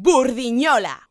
Burdiñola.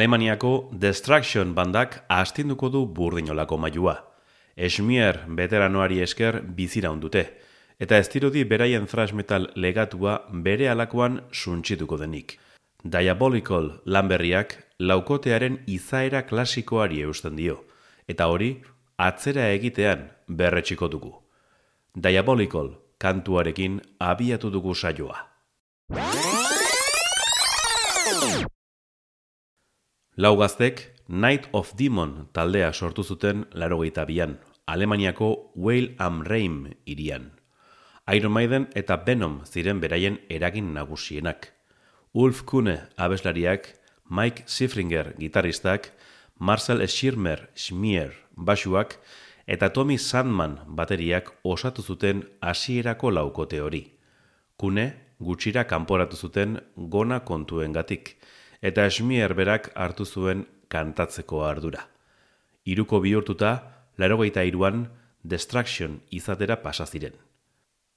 Alemaniako Destruction bandak astinduko du burdinolako mailua. Esmier veteranoari esker bizira dute, eta ez dirudi beraien thrash metal legatua bere alakoan suntsituko denik. Diabolical lanberriak laukotearen izaera klasikoari eusten dio, eta hori atzera egitean berretxiko dugu. Diabolical kantuarekin abiatu dugu saioa. Lau gaztek Night of Demon taldea sortu zuten larogeita bian, Alemaniako Whale am Reim irian. Iron Maiden eta Venom ziren beraien eragin nagusienak. Ulf Kune abeslariak, Mike Sifringer gitarristak, Marcel Schirmer Schmier basuak, eta Tommy Sandman bateriak osatu zuten hasierako laukote hori. Kune, gutxira kanporatu zuten gona kontuengatik eta esmier berak hartu zuen kantatzeko ardura. Iruko bihurtuta, larogeita iruan, Destruction izatera pasa ziren.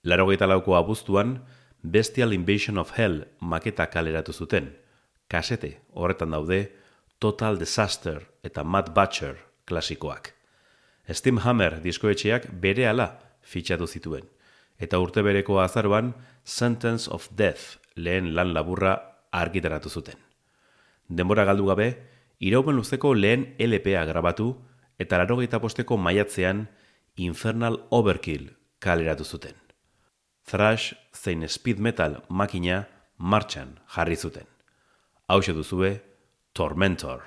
Larogeita lauko abuztuan, Bestial Invasion of Hell maketa kaleratu zuten. Kasete, horretan daude, Total Disaster eta Mad Butcher klasikoak. Steam Hammer diskoetxeak bere ala fitxatu zituen. Eta urte bereko azaruan, Sentence of Death lehen lan laburra argitaratu zuten. Denbora galdu gabe, iraupen luzeko lehen LPA grabatu eta larogeita posteko maiatzean Infernal Overkill kaleratu zuten. Thrash zein speed metal makina martxan jarri zuten. Hau duzue, Tormentor.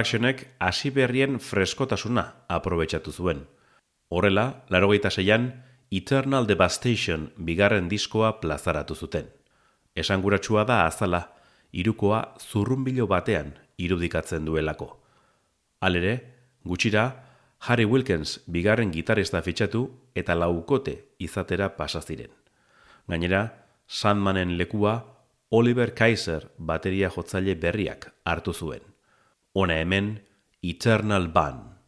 Destructionek hasi berrien freskotasuna aprobetsatu zuen. Horrela, larogeita zeian, Eternal Devastation bigarren diskoa plazaratu zuten. Esanguratsua da azala, irukoa zurrunbilo batean irudikatzen duelako. Alere, gutxira, Harry Wilkins bigarren gitarista fitxatu eta laukote izatera pasaziren. Gainera, Sandmanen lekua Oliver Kaiser bateria jotzaile berriak hartu zuen. Hona hemen, Eternal Band.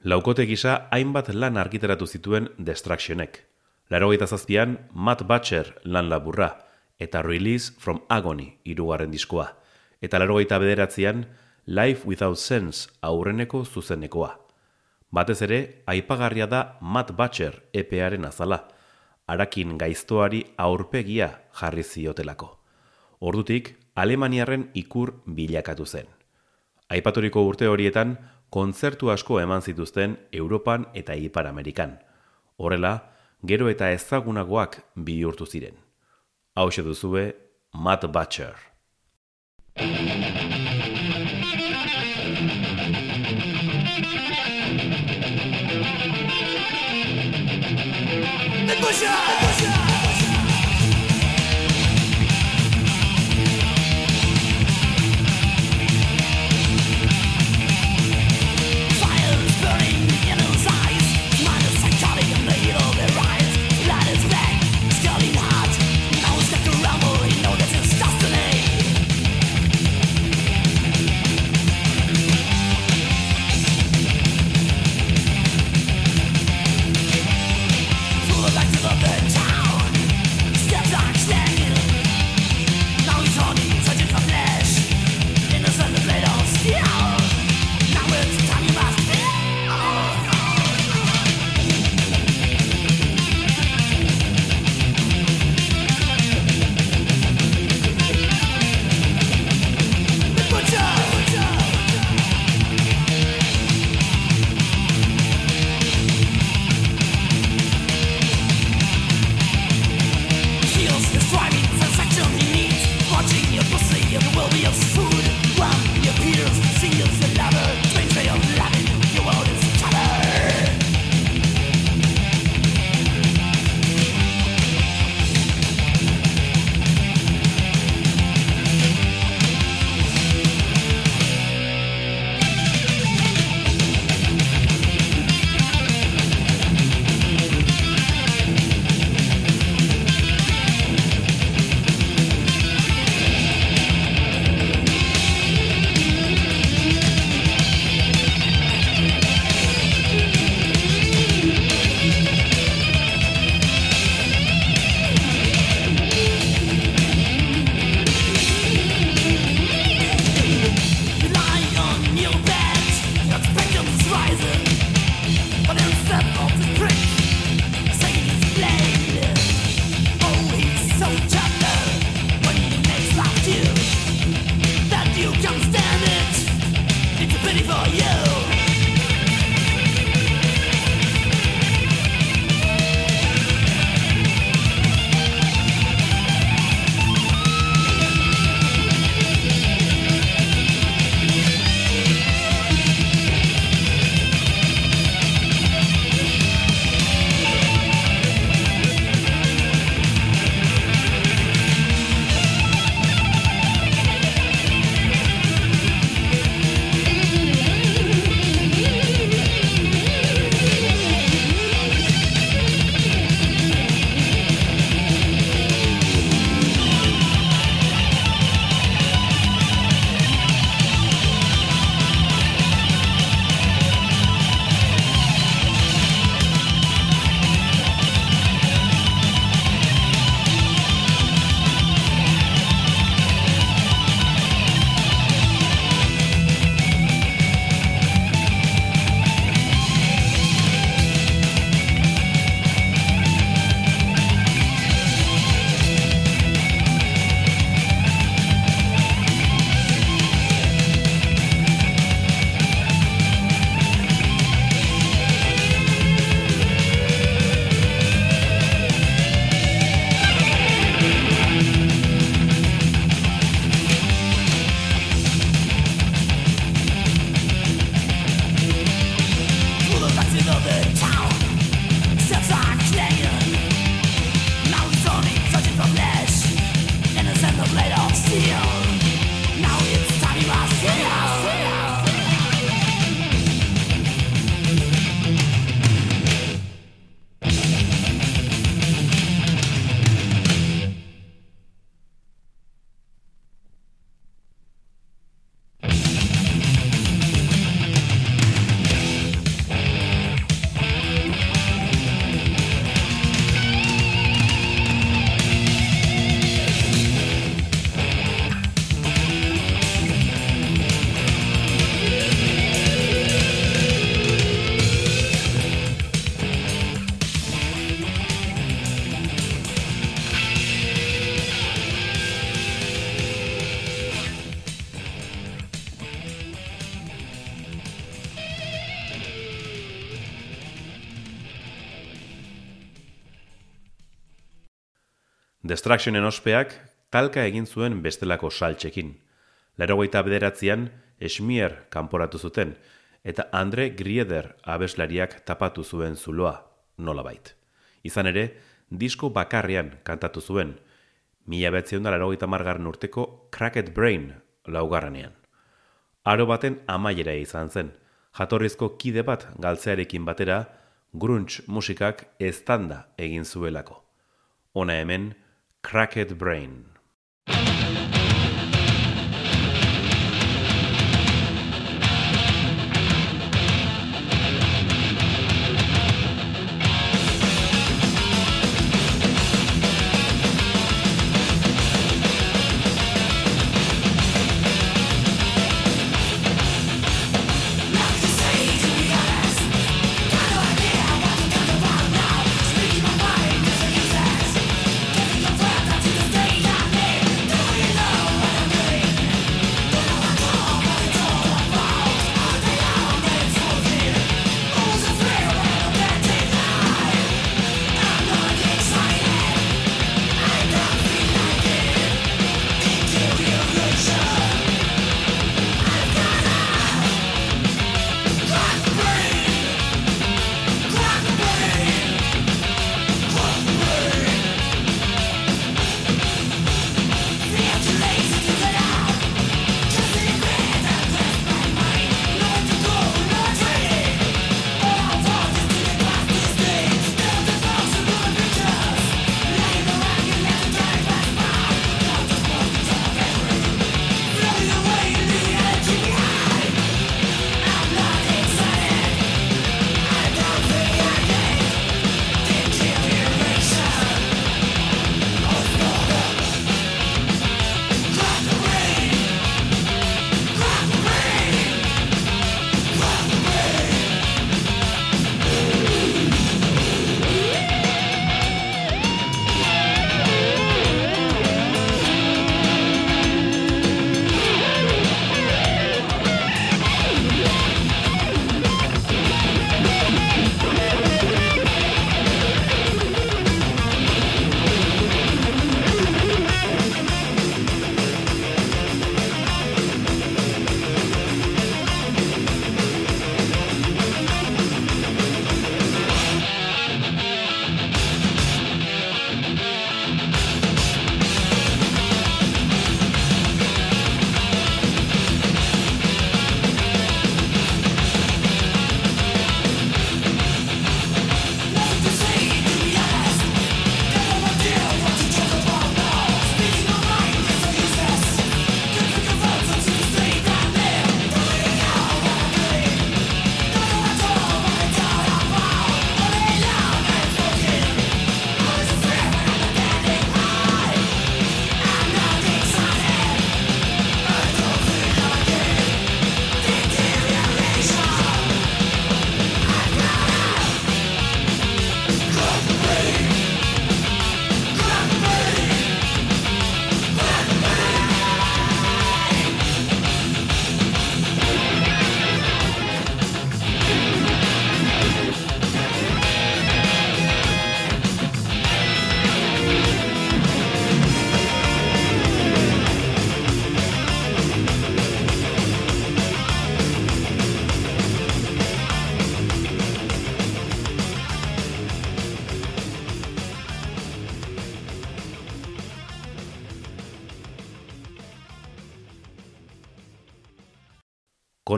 Laukote gisa hainbat lan argitaratu zituen Destructionek. Laro zazpian, Matt Butcher lan laburra, eta Release from Agony irugarren diskoa. Eta laro bederatzean, Life Without Sense aurreneko zuzenekoa. Batez ere, aipagarria da Matt Butcher epearen azala, arakin gaiztoari aurpegia jarri ziotelako. Ordutik, Alemaniarren ikur bilakatu zen. Aipaturiko urte horietan, kontzertu asko eman zituzten Europan eta Ipar Amerikan. Horrela, gero eta ezagunagoak bihurtu ziren. Hau duzue, Matt Butcher. Destructionen ospeak talka egin zuen bestelako saltxekin. Lerogeita bederatzean Esmier kanporatu zuten, eta Andre Grieder abeslariak tapatu zuen zuloa, nola bait. Izan ere, disko bakarrian kantatu zuen, mila betzion da margarren urteko Cracket Brain laugarranean. Aro baten amaiera izan zen, jatorrizko kide bat galtzearekin batera, grunge musikak eztanda egin zuelako. Ona hemen, Cracked Brain.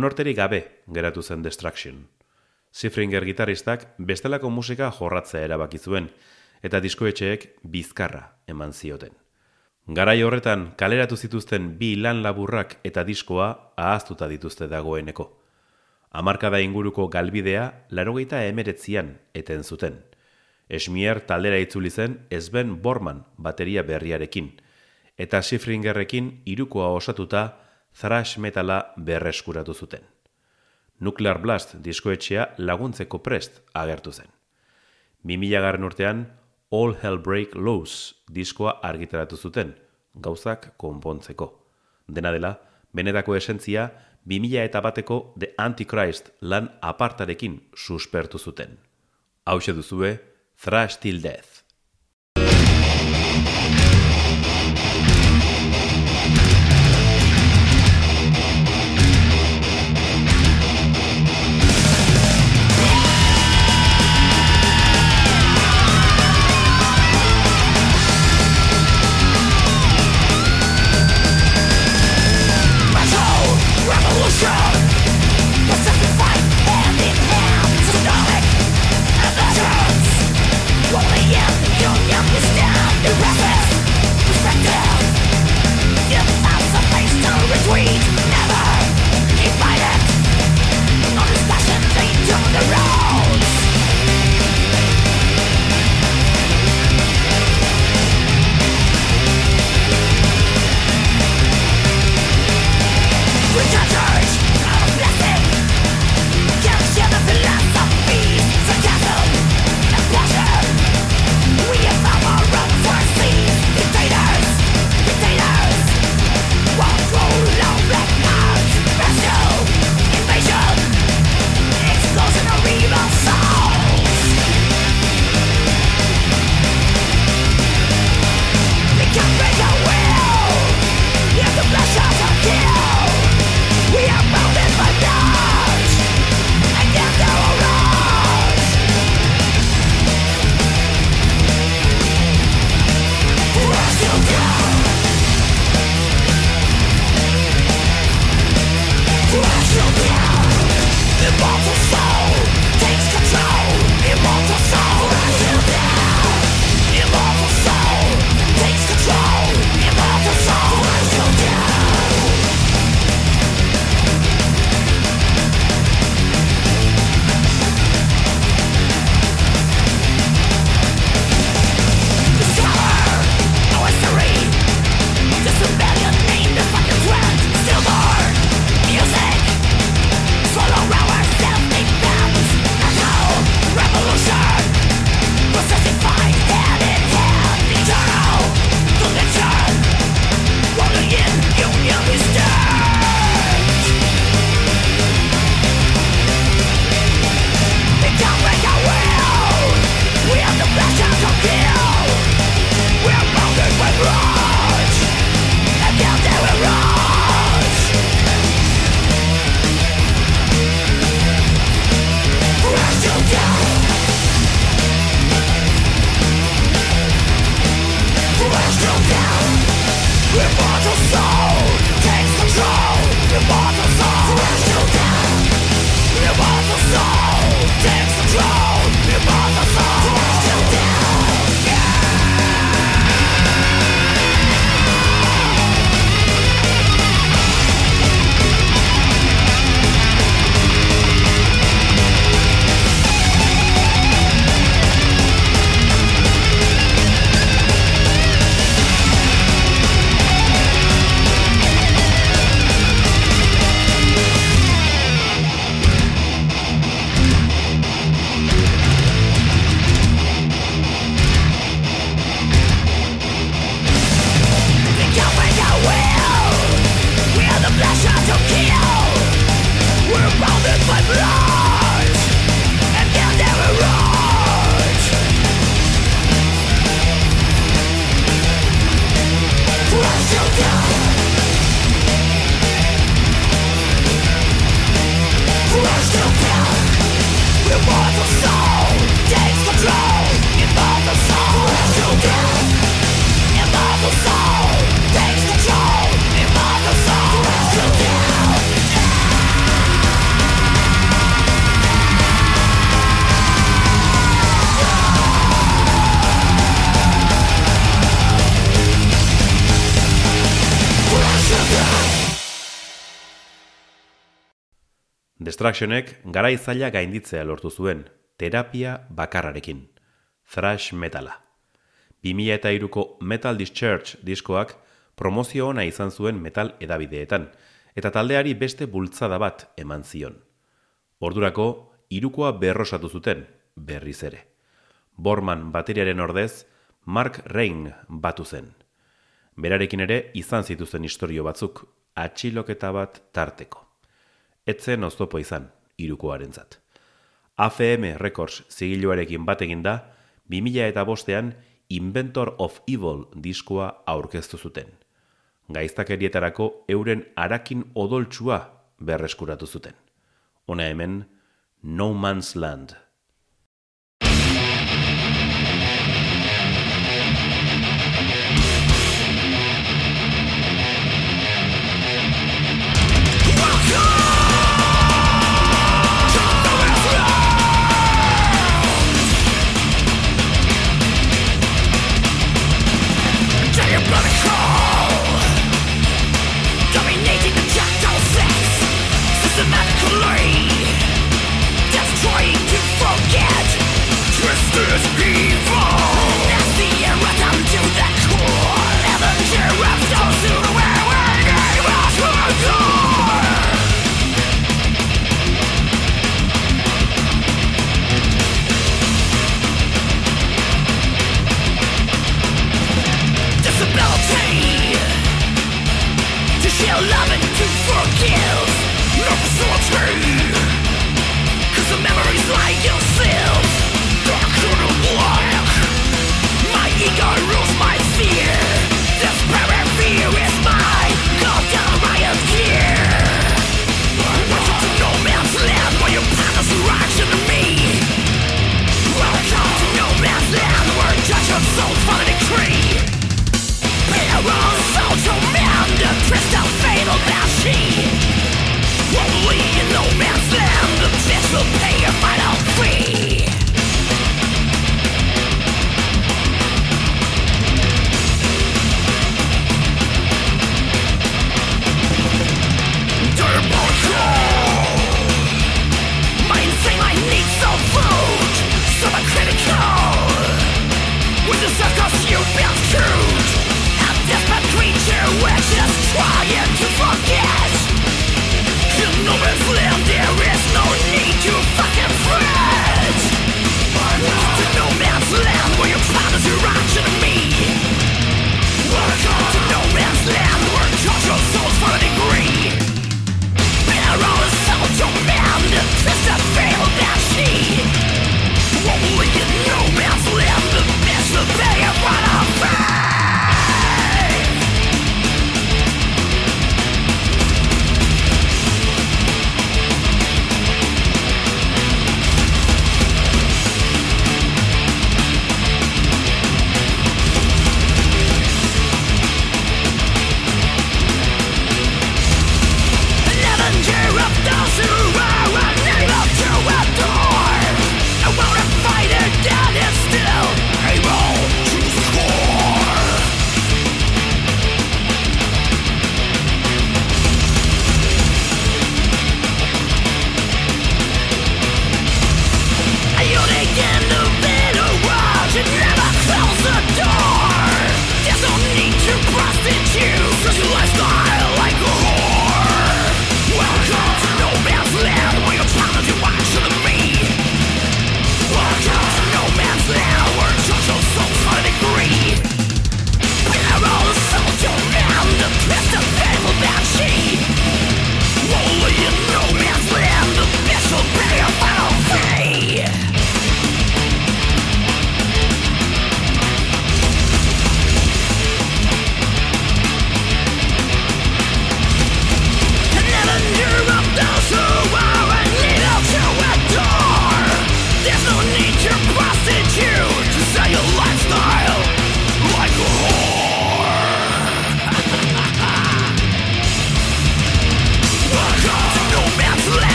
Konorteri gabe geratu zen Destruction. Zifringer gitarristak bestelako musika jorratzea erabaki zuen, eta diskoetxeek bizkarra eman zioten. Garai horretan kaleratu zituzten bi lan laburrak eta diskoa ahaztuta dituzte dagoeneko. Hamarkada inguruko galbidea larogeita emeretzian eten zuten. Esmier taldera itzuli zen ezben Borman bateria berriarekin, eta Sifringerrekin irukoa osatuta thrash metala berreskuratu zuten. Nuclear Blast diskoetxea laguntzeko prest agertu zen. 2000 garren urtean, All Hell Break Loose diskoa argitaratu zuten, gauzak konpontzeko. Dena dela, benetako esentzia, 2000 eta bateko The Antichrist lan apartarekin suspertu zuten. Hau duzue, Thrash Till Death. Destructionek gara izaila gainditzea lortu zuen, terapia bakarrarekin, thrash metala. 2000 eta iruko Metal Discharge diskoak promozio ona izan zuen metal edabideetan, eta taldeari beste bultzada bat eman zion. Ordurako, irukoa berrosatu zuten, berriz ere. Borman bateriaren ordez, Mark Rain batu zen. Berarekin ere izan zituzen historio batzuk, atxiloketa bat tarteko. Etzen oztopo izan, irukoarentzat. AFM Records zigiluarekin bat da, 2000 eta bostean Inventor of Evil diskoa aurkeztu zuten. Gaiztakerietarako euren arakin odoltsua berreskuratu zuten. Hona hemen, No Man's Land.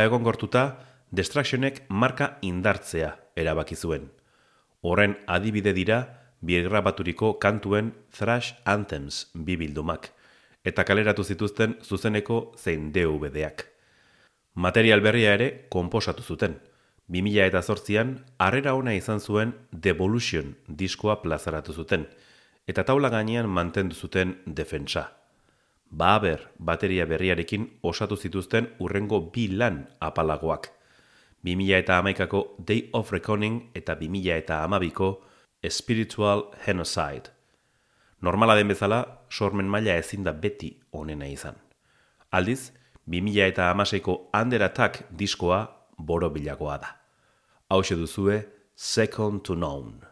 Irukoa egon gortuta, Destructionek marka indartzea erabaki zuen. Horren adibide dira, biegrabaturiko kantuen Thrash Anthems bibildumak, eta kaleratu zituzten zuzeneko zein DVD-ak. Material berria ere konposatu zuten. 2000 eta zortzian, arrera ona izan zuen Devolution diskoa plazaratu zuten, eta taula gainean mantendu zuten defensa. Baber bateria berriarekin osatu zituzten urrengo bi lan apalagoak. 2000 eta amaikako Day of Reckoning eta 2000 eta amabiko Spiritual Genocide. Normala den bezala, sormen maila ezin da beti onena izan. Aldiz, 2000 eta amaseiko Under Attack diskoa borobilagoa da. Hau duzue, Second to None.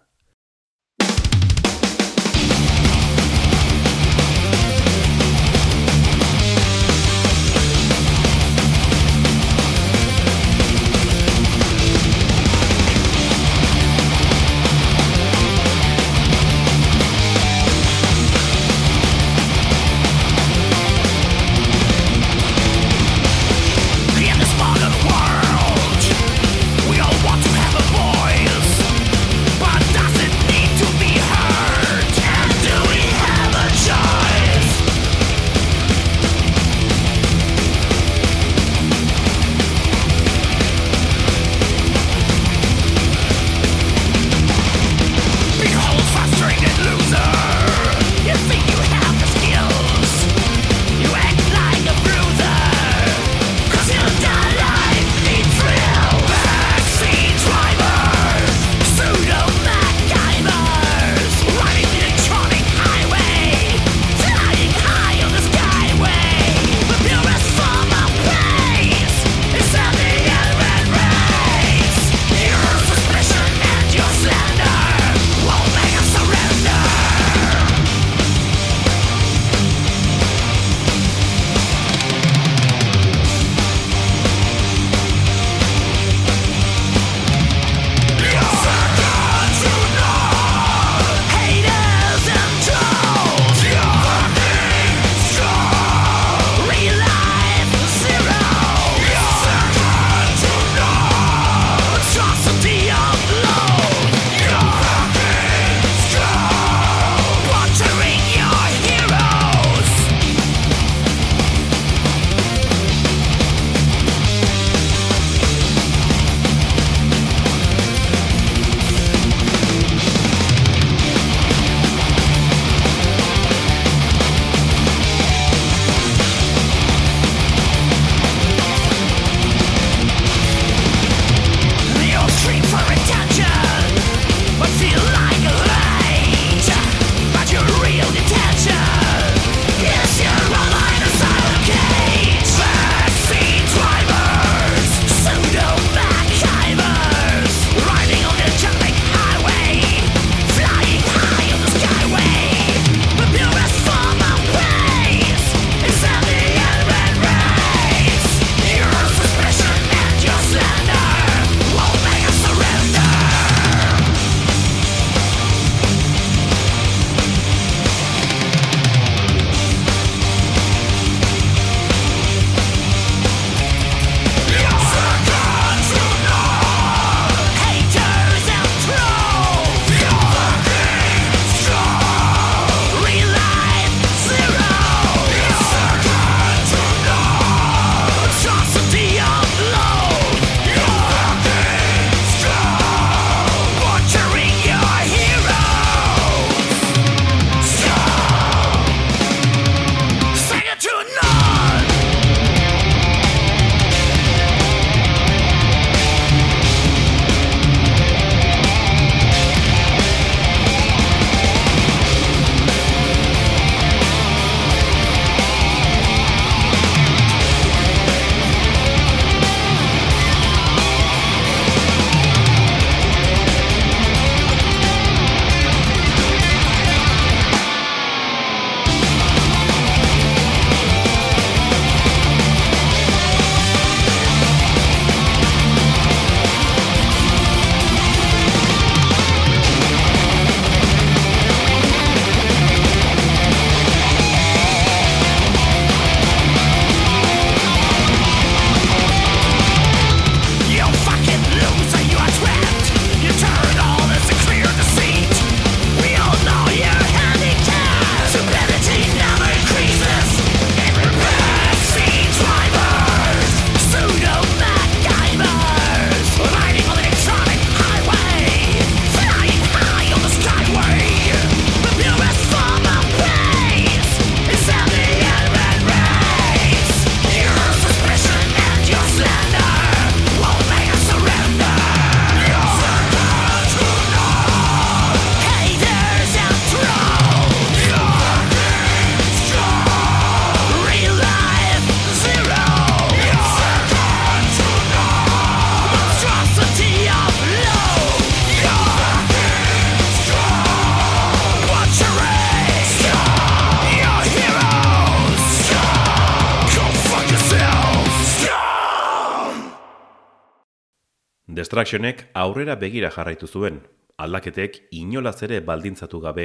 Destructionek aurrera begira jarraitu zuen, aldaketek inolaz ere baldintzatu gabe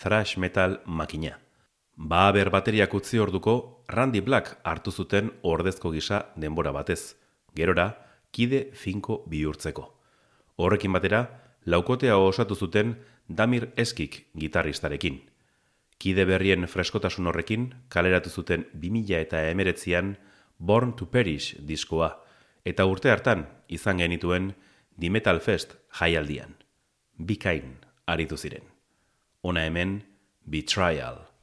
thrash metal makina. Ba ber bateriak utzi orduko, Randy Black hartu zuten ordezko gisa denbora batez, gerora, kide finko bihurtzeko. Horrekin batera, laukotea osatu zuten Damir Eskik gitarristarekin. Kide berrien freskotasun horrekin, kaleratu zuten 2000 eta emeretzian Born to Perish diskoa, eta urte hartan izan genituen The Metal Fest jaialdian. Bikain aritu ziren. Ona hemen, Betrayal.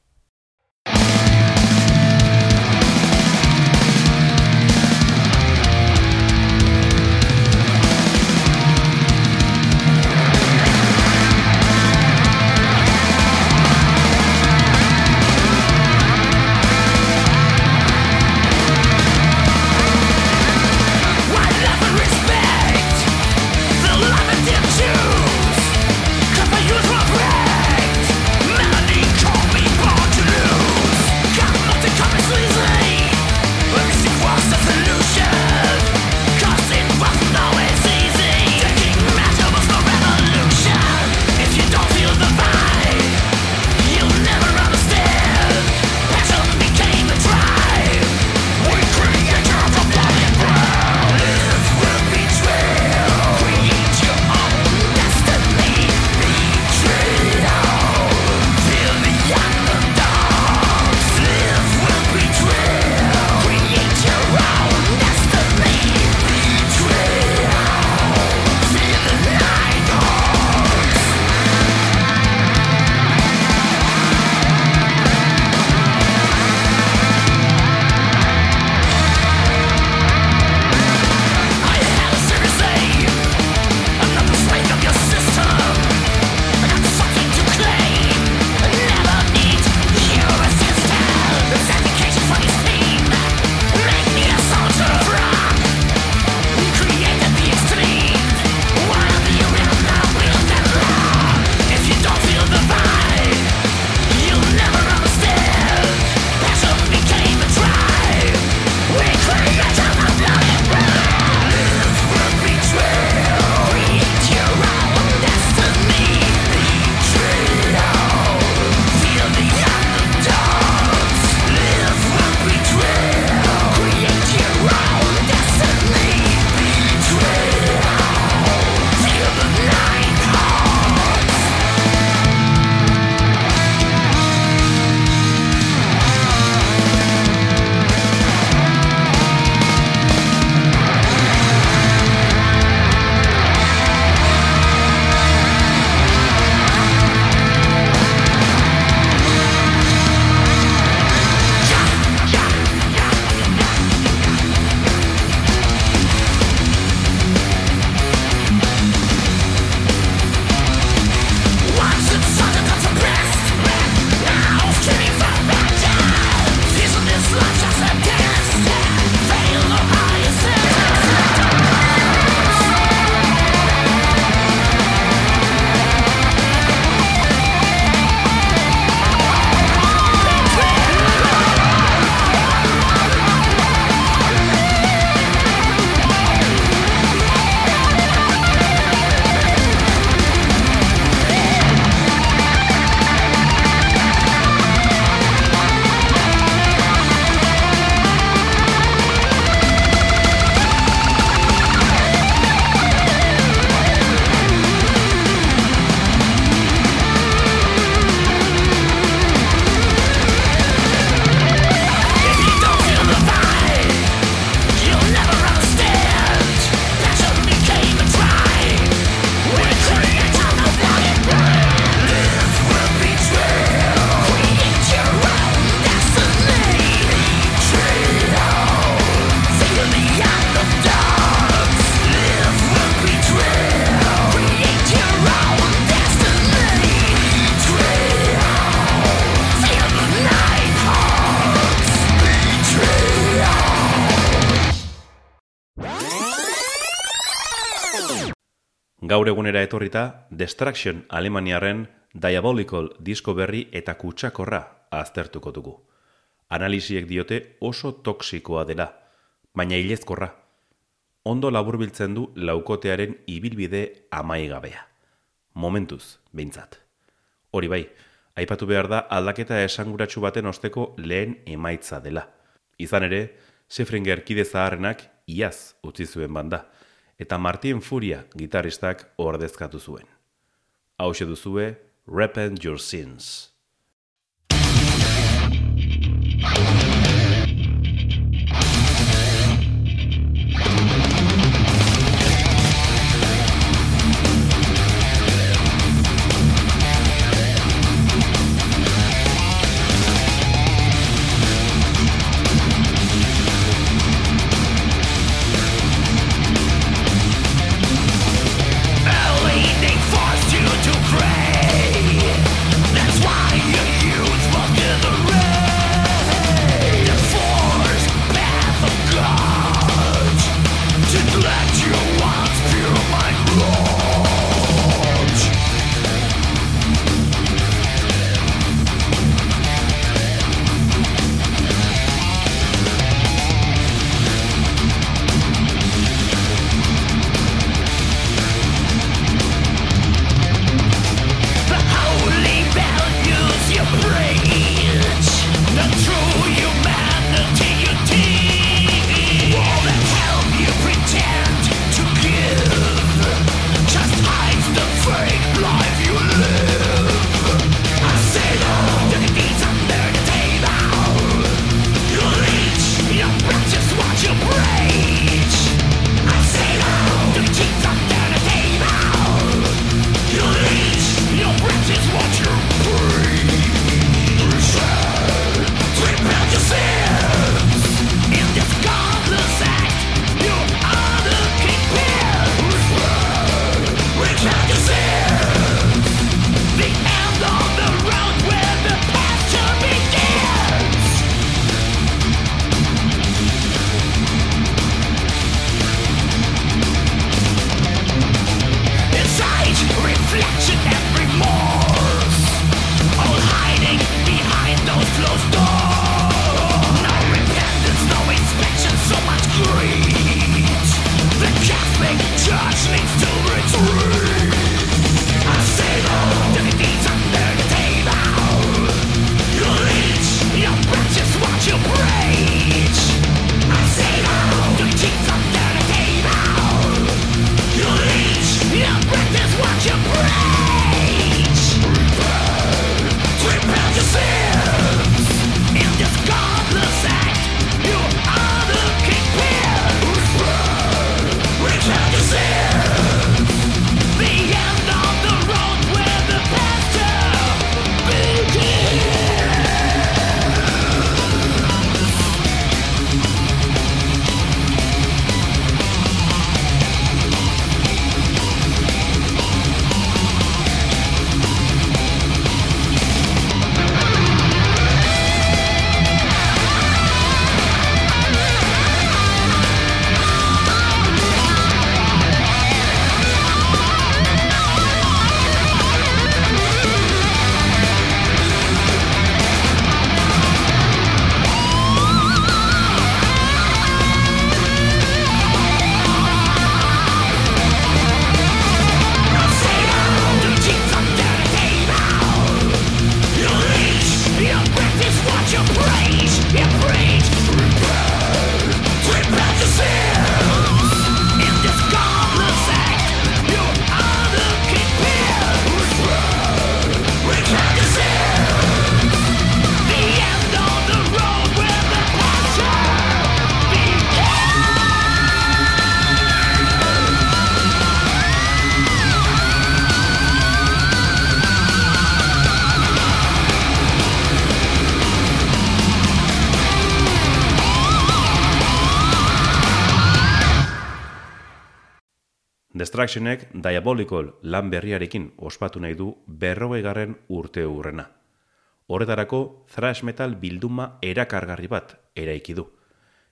Gaur egunera etorrita Destruction Alemaniaren Diabolical disko berri eta kutsakorra aztertuko dugu. Analisiek diote oso toksikoa dela, baina hilezkorra. ondo laburbiltzen du laukotearen ibilbide amaigabea. Momentuz, behintzat. Hori bai, aipatu behar da aldaketa esanguratsu baten osteko lehen emaitza dela. Izan ere, Sefringer kide zaharrenak iaz utzi zuen banda, eta Martin Furia gitaristak ordezkatu zuen. Hau duzue, Repent Your Sins. Destructionek Diabolical lan berriarekin ospatu nahi du berrogegarren urte urrena. Horretarako thrash metal bilduma erakargarri bat eraiki du.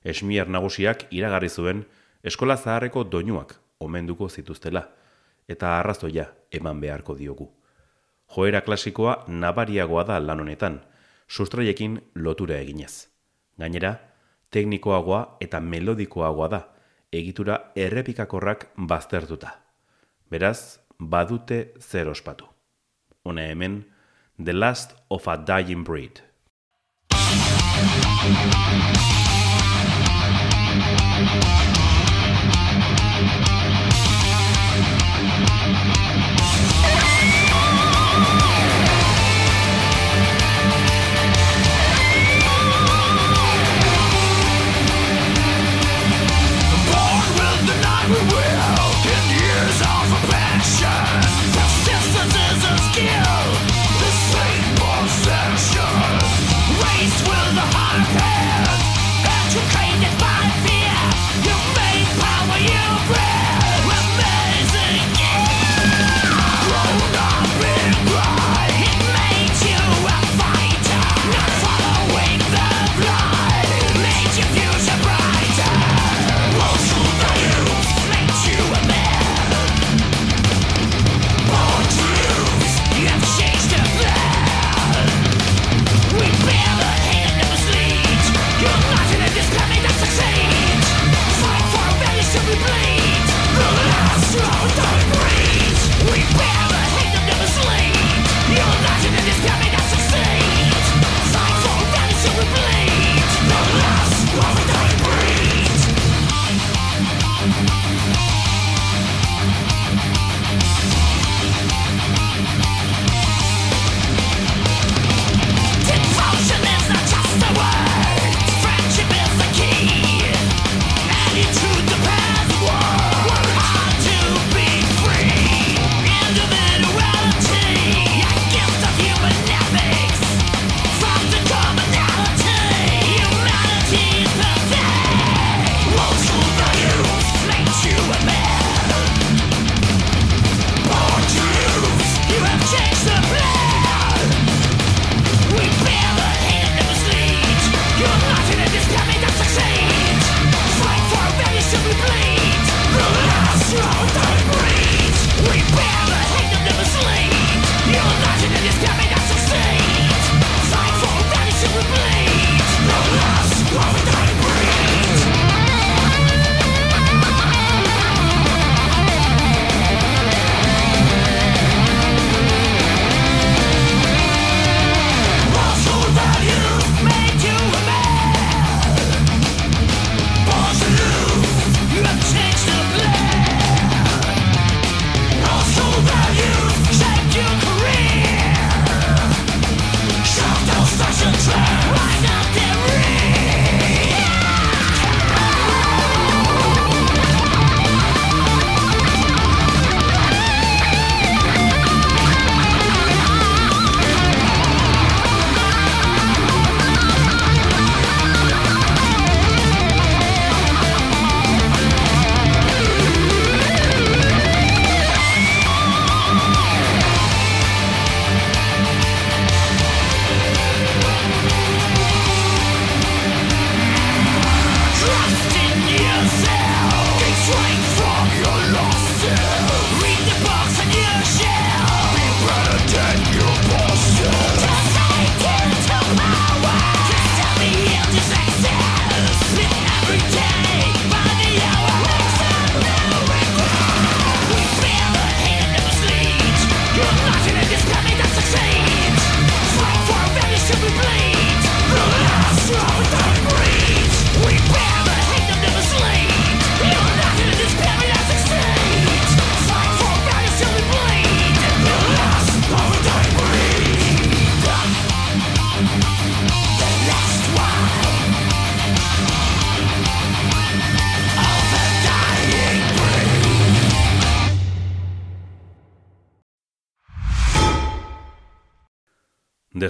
Esmier nagusiak iragarri zuen eskola zaharreko doinuak omenduko zituztela eta arrazoia eman beharko diogu. Joera klasikoa nabariagoa da lan honetan, sustraiekin lotura eginez. Gainera, teknikoagoa eta melodikoagoa da, egitura errepikakorrak baztertuta. Beraz, badute zer ospatu. Hone hemen, The Last of a Dying Breed.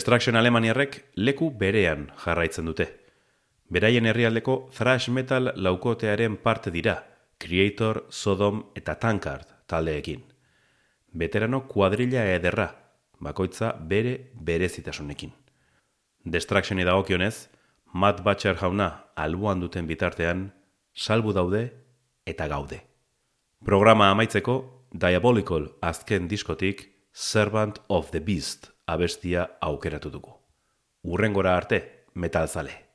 Destruction Alemaniarrek leku berean jarraitzen dute. Beraien herrialdeko thrash metal laukotearen parte dira, Creator, Sodom eta Tankard taldeekin. Veterano kuadrilla ederra, bakoitza bere berezitasunekin. Destructioni dagokionez, Matt Butcher jauna alboan duten bitartean, salbu daude eta gaude. Programa amaitzeko, Diabolical azken diskotik, Servant of the Beast abestia aukeratu dugu. Urrengora arte, metalzale.